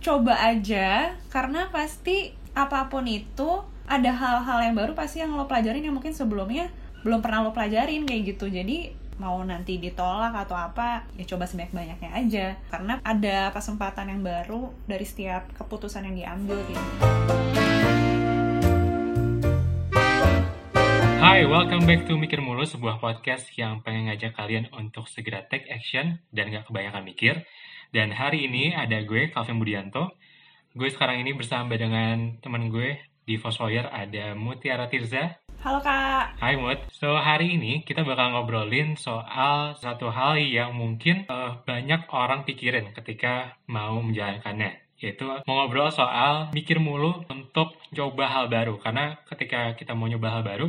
coba aja karena pasti apa pun itu ada hal-hal yang baru pasti yang lo pelajarin yang mungkin sebelumnya belum pernah lo pelajarin kayak gitu jadi mau nanti ditolak atau apa ya coba sebanyak-banyaknya aja karena ada kesempatan yang baru dari setiap keputusan yang diambil gitu. Hai, welcome back to Mikir Mulu, sebuah podcast yang pengen ngajak kalian untuk segera take action dan gak kebanyakan mikir. Dan hari ini ada gue, Calvin Budianto. Gue sekarang ini bersama dengan teman gue di Fosfoyer, ada Mutiara Tirza. Halo kak. Hai Mut. So hari ini kita bakal ngobrolin soal satu hal yang mungkin uh, banyak orang pikirin ketika mau menjalankannya yaitu mau ngobrol soal mikir mulu untuk coba hal baru karena ketika kita mau nyoba hal baru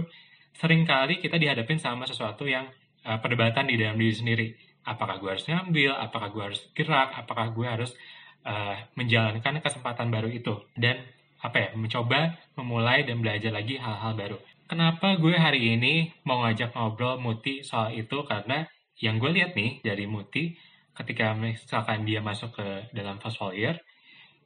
sering kali kita dihadapin sama sesuatu yang uh, perdebatan di dalam diri sendiri apakah gue harus ngambil apakah gue harus gerak apakah gue harus uh, menjalankan kesempatan baru itu dan apa ya mencoba memulai dan belajar lagi hal-hal baru Kenapa gue hari ini mau ngajak ngobrol Muti soal itu? Karena yang gue lihat nih dari Muti, ketika misalkan dia masuk ke dalam fast follower,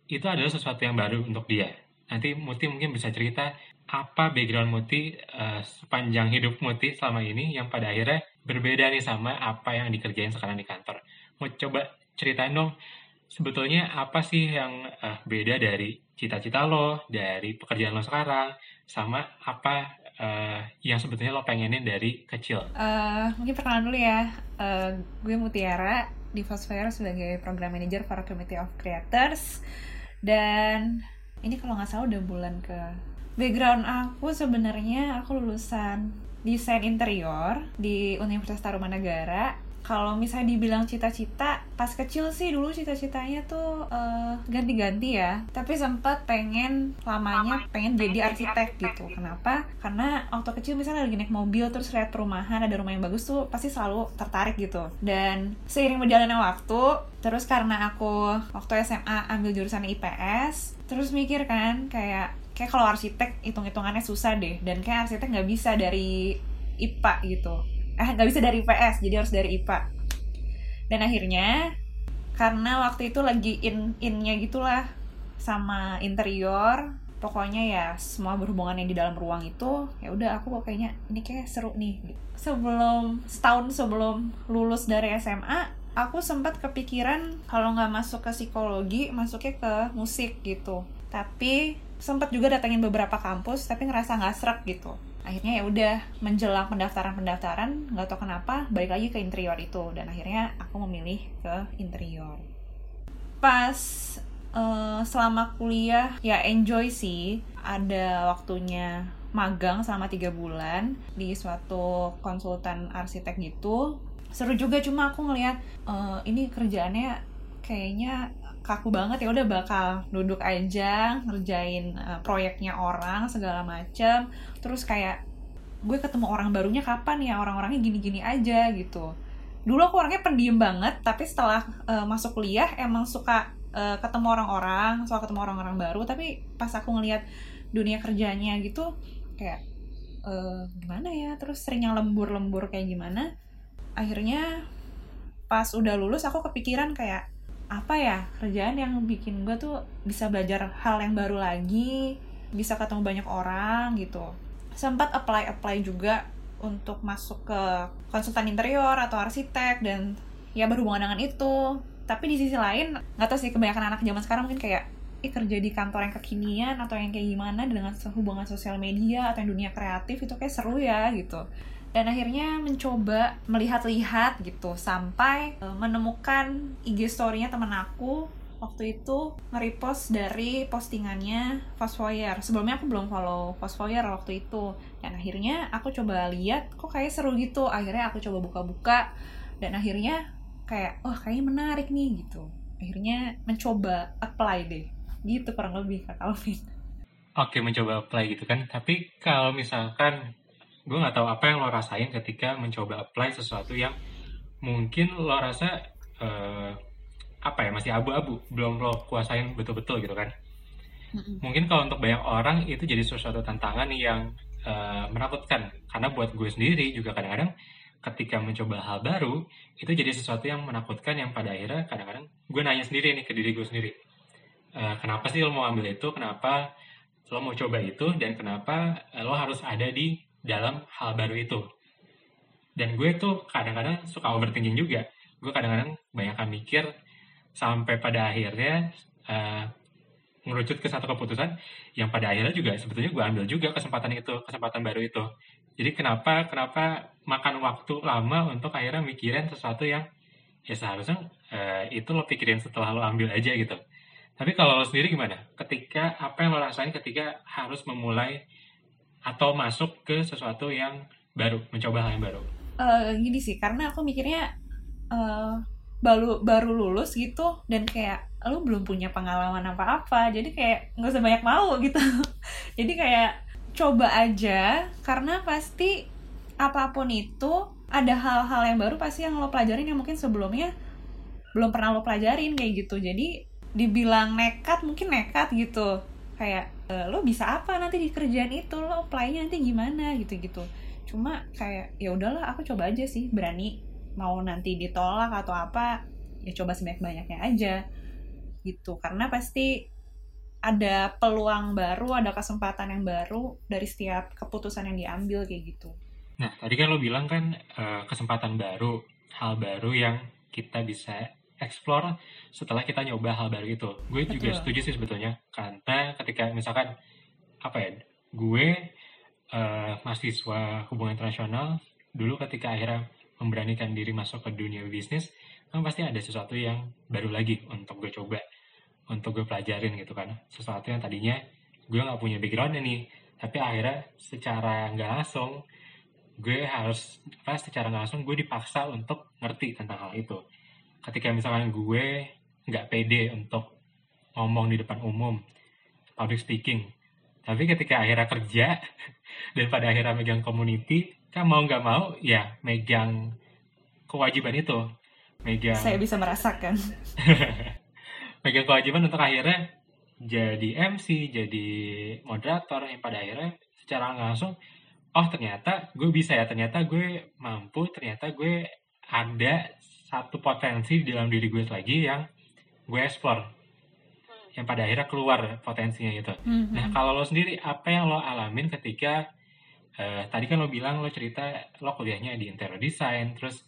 itu adalah sesuatu yang baru untuk dia. Nanti Muti mungkin bisa cerita apa background Muti uh, sepanjang hidup Muti selama ini yang pada akhirnya berbeda nih sama apa yang dikerjain sekarang di kantor. Mau coba ceritain dong, sebetulnya apa sih yang uh, beda dari cita-cita lo, dari pekerjaan lo sekarang, sama apa uh, yang sebetulnya lo pengenin dari kecil? Uh, mungkin perkenalan dulu ya. Uh, gue Mutiara di Fosfire sebagai Program Manager para Committee of Creators. Dan ini kalau nggak salah udah bulan ke background aku sebenarnya aku lulusan desain interior di Universitas Tarumanagara. Kalau misalnya dibilang cita-cita pas kecil sih dulu cita-citanya tuh uh, ganti-ganti ya. Tapi sempat pengen lamanya pengen jadi arsitek gitu. kenapa? Karena waktu kecil misalnya lagi naik mobil terus lihat perumahan ada rumah yang bagus tuh pasti selalu tertarik gitu. Dan seiring berjalannya waktu terus karena aku waktu SMA ambil jurusan IPS terus mikir kan kayak kayak kalau arsitek hitung-hitungannya susah deh dan kayak arsitek nggak bisa dari IPA gitu. Eh nggak bisa dari IPS jadi harus dari IPA dan akhirnya karena waktu itu lagi in innya gitulah sama interior pokoknya ya semua berhubungan yang di dalam ruang itu ya udah aku kok kayaknya ini kayak seru nih sebelum setahun sebelum lulus dari SMA aku sempat kepikiran kalau nggak masuk ke psikologi masuknya ke musik gitu. Tapi sempat juga datangin beberapa kampus tapi ngerasa nggak serak gitu. Akhirnya ya udah menjelang pendaftaran pendaftaran nggak tahu kenapa balik lagi ke interior itu. Dan akhirnya aku memilih ke interior. Pas uh, selama kuliah ya enjoy sih. Ada waktunya magang selama tiga bulan di suatu konsultan arsitek gitu seru juga cuma aku ngeliat uh, ini kerjaannya kayaknya kaku banget ya udah bakal duduk aja ngerjain uh, proyeknya orang segala macem. Terus kayak gue ketemu orang barunya kapan ya? Orang-orangnya gini-gini aja gitu. Dulu aku orangnya pendiam banget tapi setelah uh, masuk kuliah emang suka uh, ketemu orang-orang suka ketemu orang-orang baru. Tapi pas aku ngelihat dunia kerjanya gitu kayak uh, gimana ya? Terus sering yang lembur-lembur kayak gimana akhirnya pas udah lulus aku kepikiran kayak apa ya kerjaan yang bikin gue tuh bisa belajar hal yang baru lagi bisa ketemu banyak orang gitu. Sempat apply apply juga untuk masuk ke konsultan interior atau arsitek dan ya berhubungan dengan itu. Tapi di sisi lain nggak tahu sih kebanyakan anak zaman sekarang mungkin kayak eh, kerja di kantor yang kekinian atau yang kayak gimana dengan hubungan sosial media atau yang dunia kreatif itu kayak seru ya gitu dan akhirnya mencoba melihat-lihat gitu sampai uh, menemukan IG story-nya temen aku waktu itu nge-repost dari postingannya Fosfoyer. Sebelumnya aku belum follow Fosfoyer waktu itu. Dan akhirnya aku coba lihat kok kayak seru gitu. Akhirnya aku coba buka-buka dan akhirnya kayak oh, kayaknya menarik nih gitu. Akhirnya mencoba apply deh. Gitu kurang lebih Kak Alvin. Oke, mencoba apply gitu kan. Tapi kalau misalkan gue nggak tahu apa yang lo rasain ketika mencoba apply sesuatu yang mungkin lo rasa uh, apa ya masih abu-abu belum lo kuasain betul-betul gitu kan. Mungkin kalau untuk banyak orang itu jadi sesuatu tantangan yang uh, menakutkan. Karena buat gue sendiri juga kadang-kadang ketika mencoba hal baru itu jadi sesuatu yang menakutkan yang pada akhirnya kadang-kadang gue nanya sendiri nih ke diri gue sendiri. Uh, kenapa sih lo mau ambil itu? Kenapa lo mau coba itu? Dan kenapa lo harus ada di dalam hal baru itu. Dan gue tuh kadang-kadang suka overthinking juga. Gue kadang-kadang banyak mikir sampai pada akhirnya uh, ke satu keputusan yang pada akhirnya juga sebetulnya gue ambil juga kesempatan itu kesempatan baru itu. Jadi kenapa kenapa makan waktu lama untuk akhirnya mikirin sesuatu yang ya seharusnya uh, itu lo pikirin setelah lo ambil aja gitu. Tapi kalau lo sendiri gimana? Ketika apa yang lo rasain ketika harus memulai atau masuk ke sesuatu yang baru mencoba hal yang baru? Uh, gini sih karena aku mikirnya uh, baru baru lulus gitu dan kayak lu belum punya pengalaman apa-apa jadi kayak nggak usah banyak mau gitu. Jadi kayak coba aja karena pasti apa pun itu ada hal-hal yang baru pasti yang lo pelajarin yang mungkin sebelumnya belum pernah lo pelajarin kayak gitu. Jadi dibilang nekat mungkin nekat gitu kayak e, lo bisa apa nanti di kerjaan itu? Lo apply nanti gimana? Gitu gitu cuma kayak ya udahlah aku coba aja sih. Berani mau nanti ditolak atau apa ya coba sebanyak banyaknya aja. Gitu. Karena pasti ada peluang baru ada kesempatan yang baru dari setiap keputusan yang diambil kayak gitu. Nah tadi kan lo bilang kan uh, kesempatan baru hal baru yang kita bisa explore setelah kita nyoba hal baru itu. Gue Betul. juga setuju sih sebetulnya. Karena ketika misalkan apa ya gue uh, mahasiswa hubungan internasional dulu ketika akhirnya memberanikan diri masuk ke dunia bisnis kan pasti ada sesuatu yang baru lagi untuk gue coba untuk gue pelajarin gitu kan. Sesuatu yang tadinya gue nggak punya background nih tapi akhirnya secara nggak langsung gue harus apa secara langsung gue dipaksa untuk ngerti tentang hal itu ketika misalkan gue nggak pede untuk ngomong di depan umum public speaking tapi ketika akhirnya kerja dan pada akhirnya megang community kan mau nggak mau ya megang kewajiban itu. Megang saya bisa merasakan. Megang kewajiban untuk akhirnya jadi MC, jadi moderator yang pada akhirnya secara langsung oh ternyata gue bisa ya, ternyata gue mampu, ternyata gue ada satu potensi di dalam diri gue lagi yang gue explore yang pada akhirnya keluar potensinya itu. Mm-hmm. Nah kalau lo sendiri apa yang lo alamin ketika uh, tadi kan lo bilang lo cerita lo kuliahnya di interior design, terus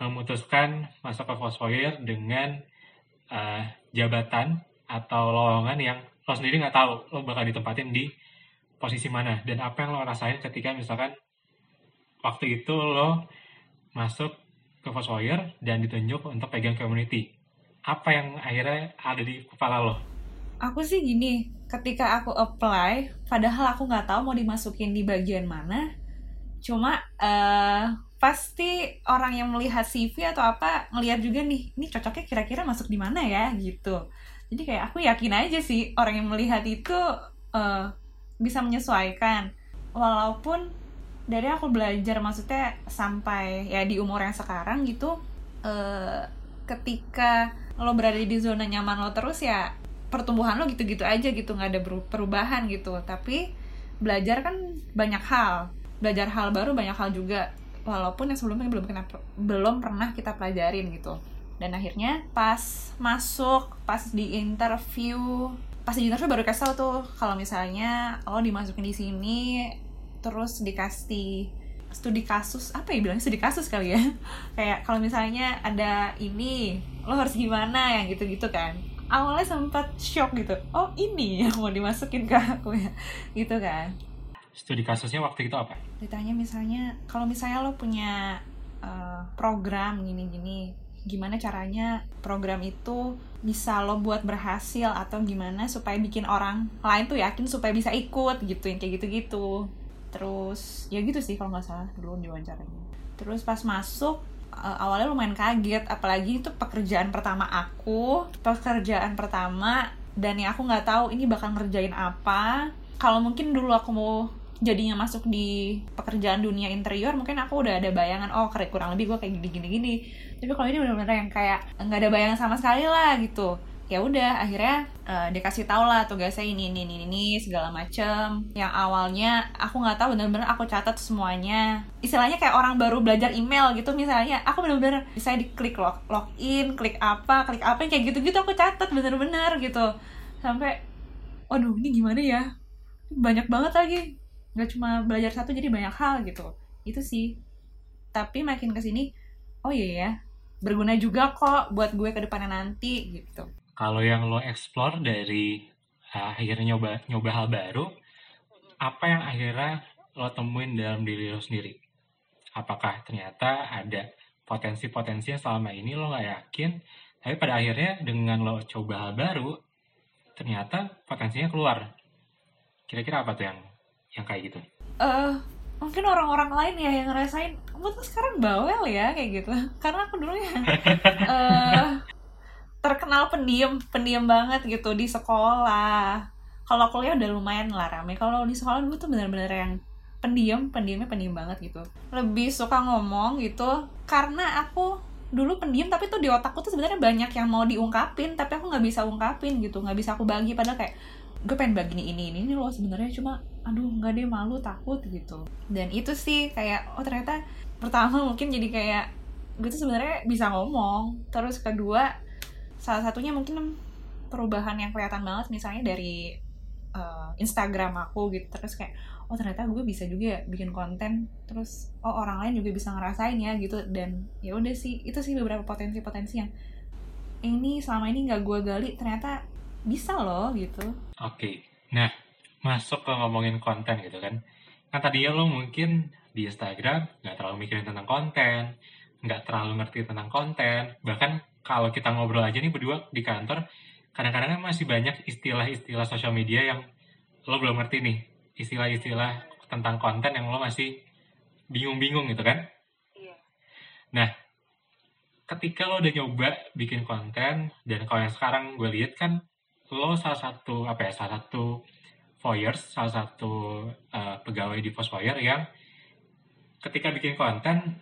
memutuskan masuk ke Fosfoyer dengan uh, jabatan atau lowongan yang lo sendiri nggak tahu lo bakal ditempatin di posisi mana dan apa yang lo rasain ketika misalkan waktu itu lo masuk ke Foswire dan ditunjuk untuk pegang community. Apa yang akhirnya ada di kepala lo? Aku sih gini, ketika aku apply, padahal aku nggak tahu mau dimasukin di bagian mana, cuma uh, pasti orang yang melihat CV atau apa ngelihat juga nih ini cocoknya kira-kira masuk di mana ya? Gitu. Jadi kayak aku yakin aja sih orang yang melihat itu uh, bisa menyesuaikan. Walaupun dari aku belajar maksudnya sampai ya di umur yang sekarang gitu uh, ketika lo berada di zona nyaman lo terus ya pertumbuhan lo gitu-gitu aja gitu nggak ada perubahan gitu. Tapi belajar kan banyak hal belajar hal baru banyak hal juga walaupun yang sebelumnya belum kena belum pernah kita pelajarin gitu. Dan akhirnya pas masuk pas di interview pas di interview baru tau tuh kalau misalnya lo dimasukin di sini terus dikasih studi kasus apa ya bilangnya studi kasus kali ya? Kayak kalau misalnya ada ini lo harus gimana yang gitu-gitu kan. Awalnya sempat shock gitu. Oh ini yang mau dimasukin ke aku ya. Gitu kan. Studi kasusnya waktu itu apa? Ditanya misalnya, kalau misalnya lo punya uh, program gini-gini, gimana caranya program itu bisa lo buat berhasil atau gimana supaya bikin orang lain tuh yakin supaya bisa ikut gitu yang kayak gitu-gitu terus ya gitu sih kalau nggak salah dulu wawancaranya terus pas masuk uh, awalnya lumayan kaget apalagi itu pekerjaan pertama aku. Pekerjaan pertama dan ya aku nggak tahu ini bakal ngerjain apa. Kalau mungkin dulu aku mau jadinya masuk di pekerjaan dunia interior mungkin aku udah ada bayangan oh kurang lebih gue kayak gini gini gini tapi kalau ini benar-benar yang kayak nggak ada bayangan sama sekali lah gitu ya udah akhirnya uh, dikasih tau lah tugasnya ini ini ini ini segala macem. Yang awalnya aku nggak tahu benar-benar aku catat semuanya. Istilahnya kayak orang baru belajar email gitu misalnya aku benar-benar bisa diklik log login klik apa klik apa kayak gitu-gitu aku catat bener-bener gitu. Sampai waduh ini gimana ya? Banyak banget lagi. Nggak cuma belajar satu jadi banyak hal gitu. Itu sih. Tapi makin ke sini oh iya ya berguna juga kok buat gue ke depannya nanti gitu kalau yang lo explore dari uh, akhirnya nyoba nyoba hal baru apa yang akhirnya lo temuin dalam diri lo sendiri? Apakah ternyata ada potensi-potensi yang selama ini lo nggak yakin tapi pada akhirnya dengan lo coba hal baru ternyata potensinya keluar. Kira-kira apa tuh yang yang kayak gitu? Uh, mungkin orang-orang lain ya yang ngerasain kamu tuh sekarang bawel ya kayak gitu. Karena aku dulu ya uh, terkenal pendiam pendiam banget gitu di sekolah. Kalau kuliah udah lumayan lah rame. Kalau di sekolah dulu tuh bener-bener yang pendiam pendiamnya pendiam banget gitu. Lebih suka ngomong gitu karena aku dulu pendiam tapi tuh di otakku tuh sebenarnya banyak yang mau diungkapin tapi aku nggak bisa ungkapin gitu. Nggak bisa aku bagi padahal kayak gue pengen bagi ini ini ini loh sebenarnya. Cuma aduh nggak deh malu takut gitu. Dan itu sih kayak oh ternyata pertama mungkin jadi kayak gue tuh sebenarnya bisa ngomong. Terus kedua salah satunya mungkin perubahan yang kelihatan banget misalnya dari uh, Instagram aku gitu terus kayak oh ternyata gue bisa juga ya bikin konten terus oh orang lain juga bisa ngerasain ya gitu dan ya udah sih itu sih beberapa potensi-potensi yang ini selama ini nggak gue gali ternyata bisa loh gitu oke okay. nah masuk ke ngomongin konten gitu kan kan tadi ya lo mungkin di Instagram nggak terlalu mikirin tentang konten nggak terlalu ngerti tentang konten bahkan kalau kita ngobrol aja nih berdua di kantor kadang-kadang masih banyak istilah-istilah sosial media yang lo belum ngerti nih. Istilah-istilah tentang konten yang lo masih bingung-bingung gitu kan? Iya. nah ketika lo udah nyoba bikin konten dan kalau yang sekarang gue lihat kan lo salah satu apa ya salah satu voyeurs salah satu uh, pegawai di Fosfoyer yang ketika bikin konten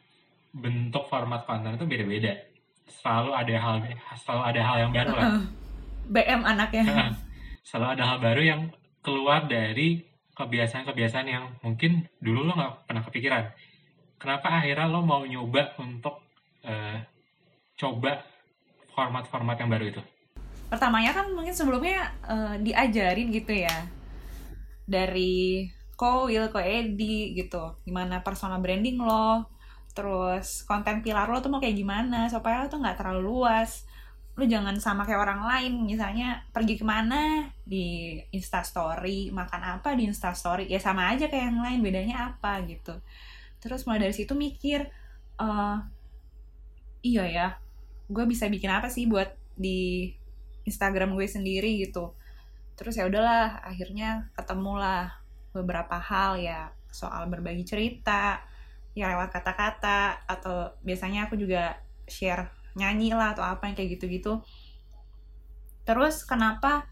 bentuk format konten itu beda-beda selalu ada hal selalu ada hal yang baru lah. BM anaknya. Selalu ada hal baru yang keluar dari kebiasaan-kebiasaan yang mungkin dulu lo nggak pernah kepikiran. Kenapa akhirnya lo mau nyoba untuk uh, coba format-format yang baru itu? Pertamanya kan mungkin sebelumnya uh, diajarin gitu ya. Dari Ko Will, Ko Edi gitu. Gimana personal branding lo terus konten pilar lo tuh mau kayak gimana? Supaya lo tuh nggak terlalu luas. Lo jangan sama kayak orang lain. Misalnya pergi ke mana? Di instastory makan apa di instastory ya sama aja kayak yang lain bedanya apa gitu. Terus mulai dari situ mikir uh, iya ya gue bisa bikin apa sih buat di Instagram gue sendiri gitu. Terus ya udahlah akhirnya ketemulah beberapa hal ya soal berbagi cerita ya lewat kata-kata atau biasanya aku juga share nyanyi lah atau apa yang kayak gitu-gitu. Terus kenapa?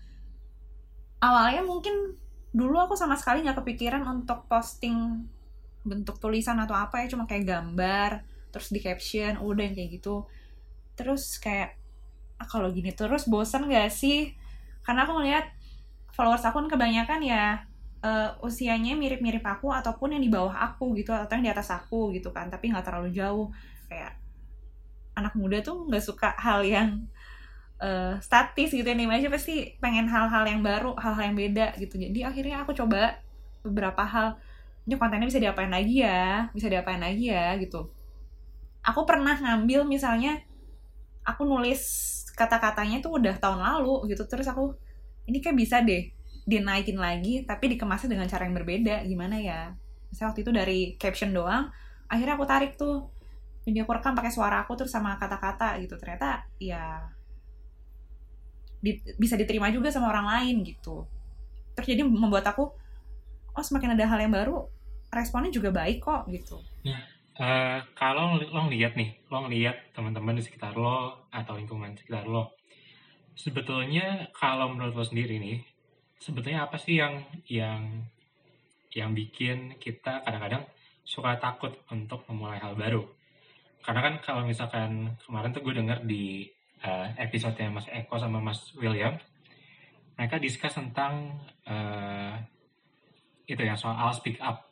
Awalnya mungkin dulu aku sama sekali nggak kepikiran untuk posting bentuk tulisan atau apa ya cuma kayak gambar terus di caption udah yang kayak gitu. Terus kayak ah, kalau gini terus bosan gak sih? Karena aku ngeliat followers aku kan kebanyakan ya uh, usianya mirip-mirip aku ataupun yang di bawah aku gitu atau yang di atas aku gitu kan tapi nggak terlalu jauh. Kayak anak muda tuh nggak suka hal yang uh, statis gitu nih aja pasti pengen hal-hal yang baru hal-hal yang beda gitu. Jadi akhirnya aku coba beberapa hal ini kontennya bisa diapain lagi ya? Bisa diapain lagi ya? gitu. Aku pernah ngambil misalnya aku nulis kata-katanya tuh udah tahun lalu gitu terus aku ini kayak bisa deh dinaikin lagi tapi dikemasnya dengan cara yang berbeda. Gimana ya? Misalnya waktu itu dari caption doang akhirnya aku tarik tuh jadi aku rekam pakai suara aku terus sama kata-kata gitu. Ternyata ya di, bisa diterima juga sama orang lain gitu. Terus jadi membuat aku oh semakin ada hal yang baru responnya juga baik kok gitu. Nah uh, kalau lo ngeliat nih lo ngeliat teman-teman di sekitar lo atau lingkungan sekitar lo sebetulnya kalau menurut lo sendiri nih sebetulnya apa sih yang yang yang bikin kita kadang-kadang suka takut untuk memulai hal baru? Karena kan kalau misalkan kemarin tuh gue denger di uh, episode Mas Eko sama Mas William mereka discuss tentang uh, itu ya soal speak up.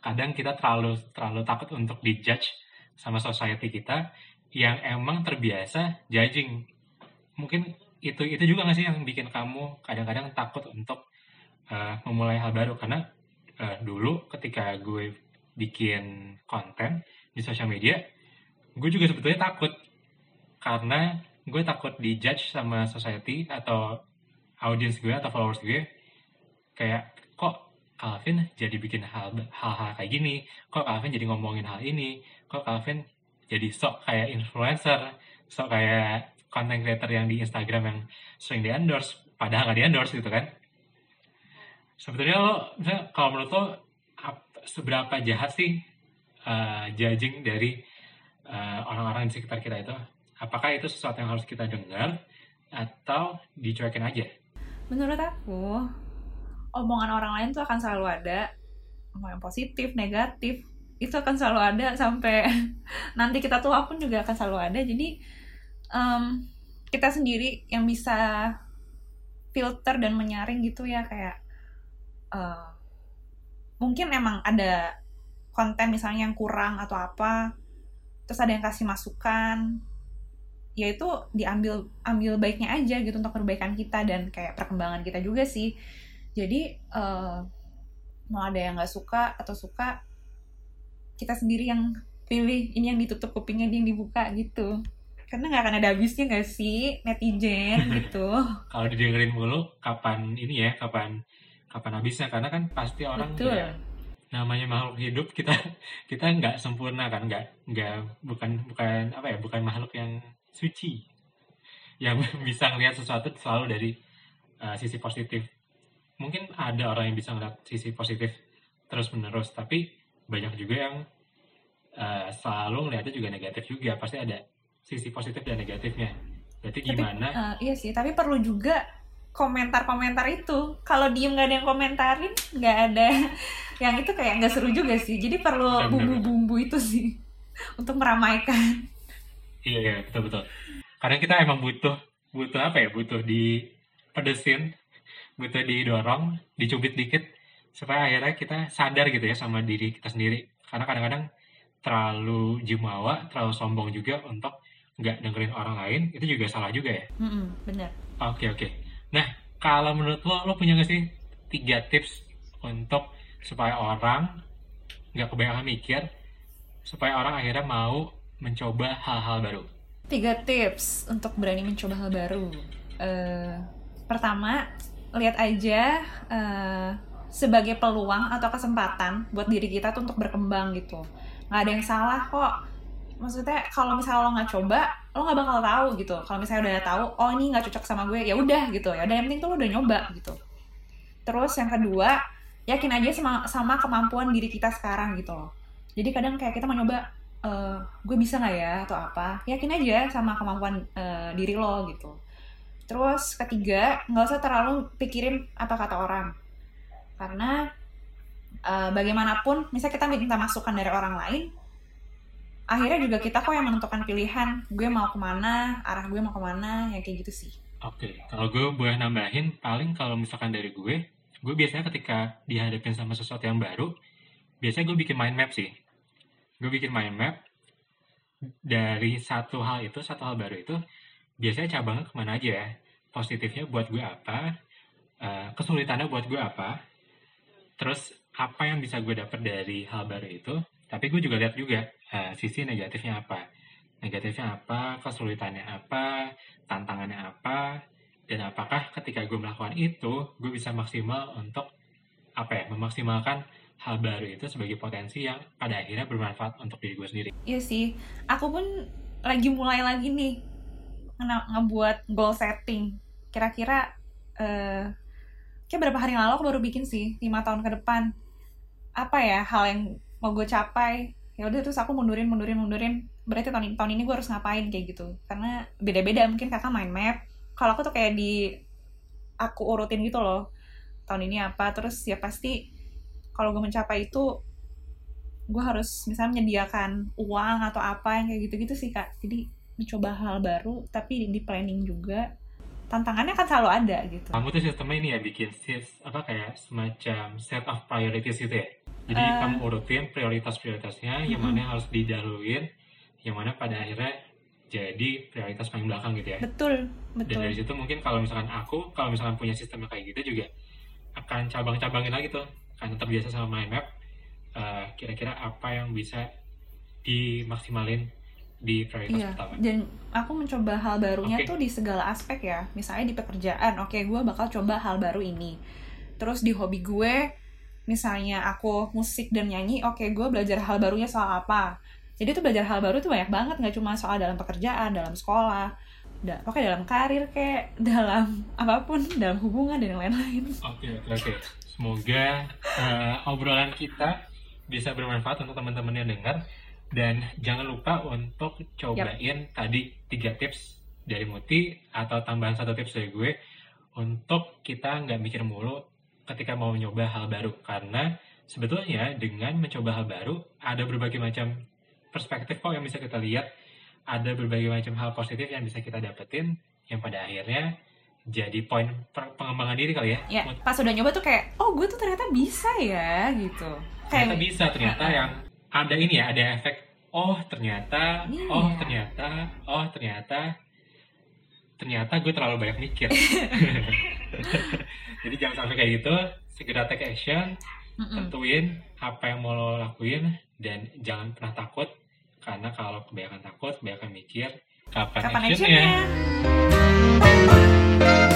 Kadang kita terlalu terlalu takut untuk dijudge sama society kita yang emang terbiasa judging. Mungkin itu itu juga nggak sih yang bikin kamu kadang-kadang takut untuk uh, memulai hal baru? Karena uh, dulu ketika gue bikin konten di sosial media gue juga sebetulnya takut. Karena gue takut dijudge sama society atau audience gue atau followers gue. Kayak kok Calvin jadi bikin hal hal kayak gini? Kok Calvin jadi ngomongin hal ini? Kok Calvin jadi sok kayak influencer? Sok kayak content creator yang di Instagram yang sering di endorse padahal nggak di endorse gitu kan. Sebetulnya lo kalau menurut lo seberapa jahat sih uh, judging dari uh, orang-orang di sekitar kita itu? Apakah itu sesuatu yang harus kita dengar atau dicuekin aja? Menurut aku omongan orang lain tuh akan selalu ada. Omongan positif negatif itu akan selalu ada sampai nanti kita tua pun juga akan selalu ada. Jadi um, kita sendiri yang bisa filter dan menyaring gitu ya kayak uh, mungkin emang ada konten misalnya yang kurang atau apa terus ada yang kasih masukan ya itu diambil ambil baiknya aja gitu untuk perbaikan kita dan kayak perkembangan kita juga sih. Jadi uh, mau ada yang nggak suka atau suka kita sendiri yang pilih ini yang ditutup kupingnya ini yang dibuka gitu karena nggak akan ada habisnya nggak sih netizen gitu? Kalau didengerin mulu kapan ini ya kapan kapan habisnya? Karena kan pasti orang Betul. ya namanya makhluk hidup kita kita nggak sempurna kan nggak nggak bukan bukan apa ya bukan makhluk yang suci. Yang bisa ngelihat sesuatu selalu dari uh, sisi positif. Mungkin ada orang yang bisa ngeliat sisi positif terus menerus tapi banyak juga yang uh, selalu ngeliatnya juga negatif juga pasti ada sisi positif dan negatifnya. Berarti gimana? tapi, uh, iya sih tapi perlu juga komentar-komentar itu. Kalau diem nggak ada yang komentarin nggak ada. Yang itu kayak nggak seru juga sih. Jadi perlu bumbu-bumbu itu sih untuk meramaikan. Iya iya betul betul. Karena kita emang butuh butuh apa ya? Butuh di pedesin butuh didorong, dicubit dikit supaya akhirnya kita sadar gitu ya sama diri kita sendiri. Karena kadang-kadang terlalu jumawa, terlalu sombong juga untuk nggak dengerin orang lain, itu juga salah juga ya. Mm -mm, bener. Oke oke. Nah kalau menurut lo, lo punya nggak sih tiga tips untuk supaya orang nggak kebanyakan mikir, supaya orang akhirnya mau mencoba hal-hal baru? Tiga tips untuk berani mencoba hal baru. Uh, pertama, lihat aja uh, sebagai peluang atau kesempatan buat diri kita tuh untuk berkembang gitu nggak ada yang salah kok maksudnya kalau misalnya lo nggak coba lo nggak bakal tahu gitu. Kalau misalnya udah tahu oh ini nggak cocok sama gue ya udah gitu. Ya udah yang penting tuh lo udah nyoba gitu. Terus yang kedua yakin aja sama sama kemampuan diri kita sekarang gitu. Loh jadi kadang kayak kita mau nyoba uh, gue bisa nggak ya atau apa yakin aja sama kemampuan uh, diri lo gitu. Terus ketiga, nggak usah terlalu pikirin apa kata orang. Karena uh, bagaimanapun, misalnya kita minta masukan dari orang lain, akhirnya juga kita kok yang menentukan pilihan. Gue mau ke mana, arah gue mau ke mana, yang kayak gitu sih. Oke, okay. kalau gue boleh nambahin, paling kalau misalkan dari gue, gue biasanya ketika dihadapin sama sesuatu yang baru, biasanya gue bikin mind map sih. Gue bikin mind map dari satu hal itu, satu hal baru itu, biasanya cabangnya ke mana aja ya positifnya buat gue apa uh, kesulitannya buat gue apa terus apa yang bisa gue dapat dari hal baru itu tapi gue juga lihat juga uh, sisi negatifnya apa? Negatifnya apa? Kesulitannya apa? Tantangannya apa? Dan apakah ketika gue melakukan itu gue bisa maksimal untuk apa ya memaksimalkan hal baru itu sebagai potensi yang pada akhirnya bermanfaat untuk diri gue sendiri. Iya sih, aku pun lagi mulai lagi nih nge ngebuat goal setting. Kira-kira uh, kayak berapa hari lalu aku baru bikin sih lima tahun ke depan. Apa ya hal yang mau gue capai ya udah terus aku mundurin mundurin mundurin. Berarti tahun tahun ini gue harus ngapain kayak gitu. Karena beda-beda mungkin kakak main map. Kalau aku tuh kayak di aku urutin gitu loh. Tahun ini apa terus ya pasti kalau gue mencapai itu gue harus misalnya menyediakan uang atau apa yang kayak gitu-gitu sih kak. Jadi mencoba hal baru tapi di planning juga tantangannya kan selalu ada gitu. Kamu tuh sistemnya ini ya bikin sis, apa kayak semacam set of priorities gitu ya. Jadi uh, kamu urutin prioritas-prioritasnya, uh, yang mana harus didahuluin, yang mana pada akhirnya jadi prioritas paling belakang gitu ya? Betul dan betul. dari situ mungkin kalau misalkan aku kalau misalkan punya sistem yang kayak gitu juga akan cabang-cabangin lagi tuh. Karena terbiasa sama mind map eh, kira-kira apa yang bisa dimaksimalin di prioritas Iya, pertama dan aku mencoba hal barunya Oke. tuh di segala aspek ya. Misalnya di pekerjaan, oke gue bakal coba hal baru ini. Terus di hobi gue, misalnya aku musik dan nyanyi, oke gue belajar hal barunya soal apa. Jadi tuh belajar hal baru tuh banyak banget, nggak cuma soal dalam pekerjaan, dalam sekolah, da oke dalam karir kayak dalam apa pun, dalam hubungan dan yang lain-lain. Oke, oke, oke. Semoga eh, obrolan kita bisa bermanfaat untuk teman-teman yang dengar. Dan jangan lupa untuk cobain tadi tiga tips dari Muti atau tambahan satu tips dari gue untuk kita nggak mikir mulu ketika mau nyoba hal baru. Karena sebetulnya dengan mencoba hal baru ada berbagai macam perspektif kok yang bisa kita lihat. Ada berbagai macam hal positif yang bisa kita dapetin yang pada akhirnya jadi poin pengembangan diri kali ya. Ya, pas udah nyoba tuh kayak, oh gue tuh ternyata bisa ya gitu. ternyata Kayak bisa ternyata yang ada ini ya ada efek oh ternyata Iya. oh ternyata oh ternyata ternyata gue terlalu banyak mikir jadi jangan sampai kayak gitu segera take action Mm-mm. tentuin apa yang mau lo lakuin dan jangan pernah takut karena kalau kebanyakan takut kebanyakan mikir kapan, kapan actionnya actionnya?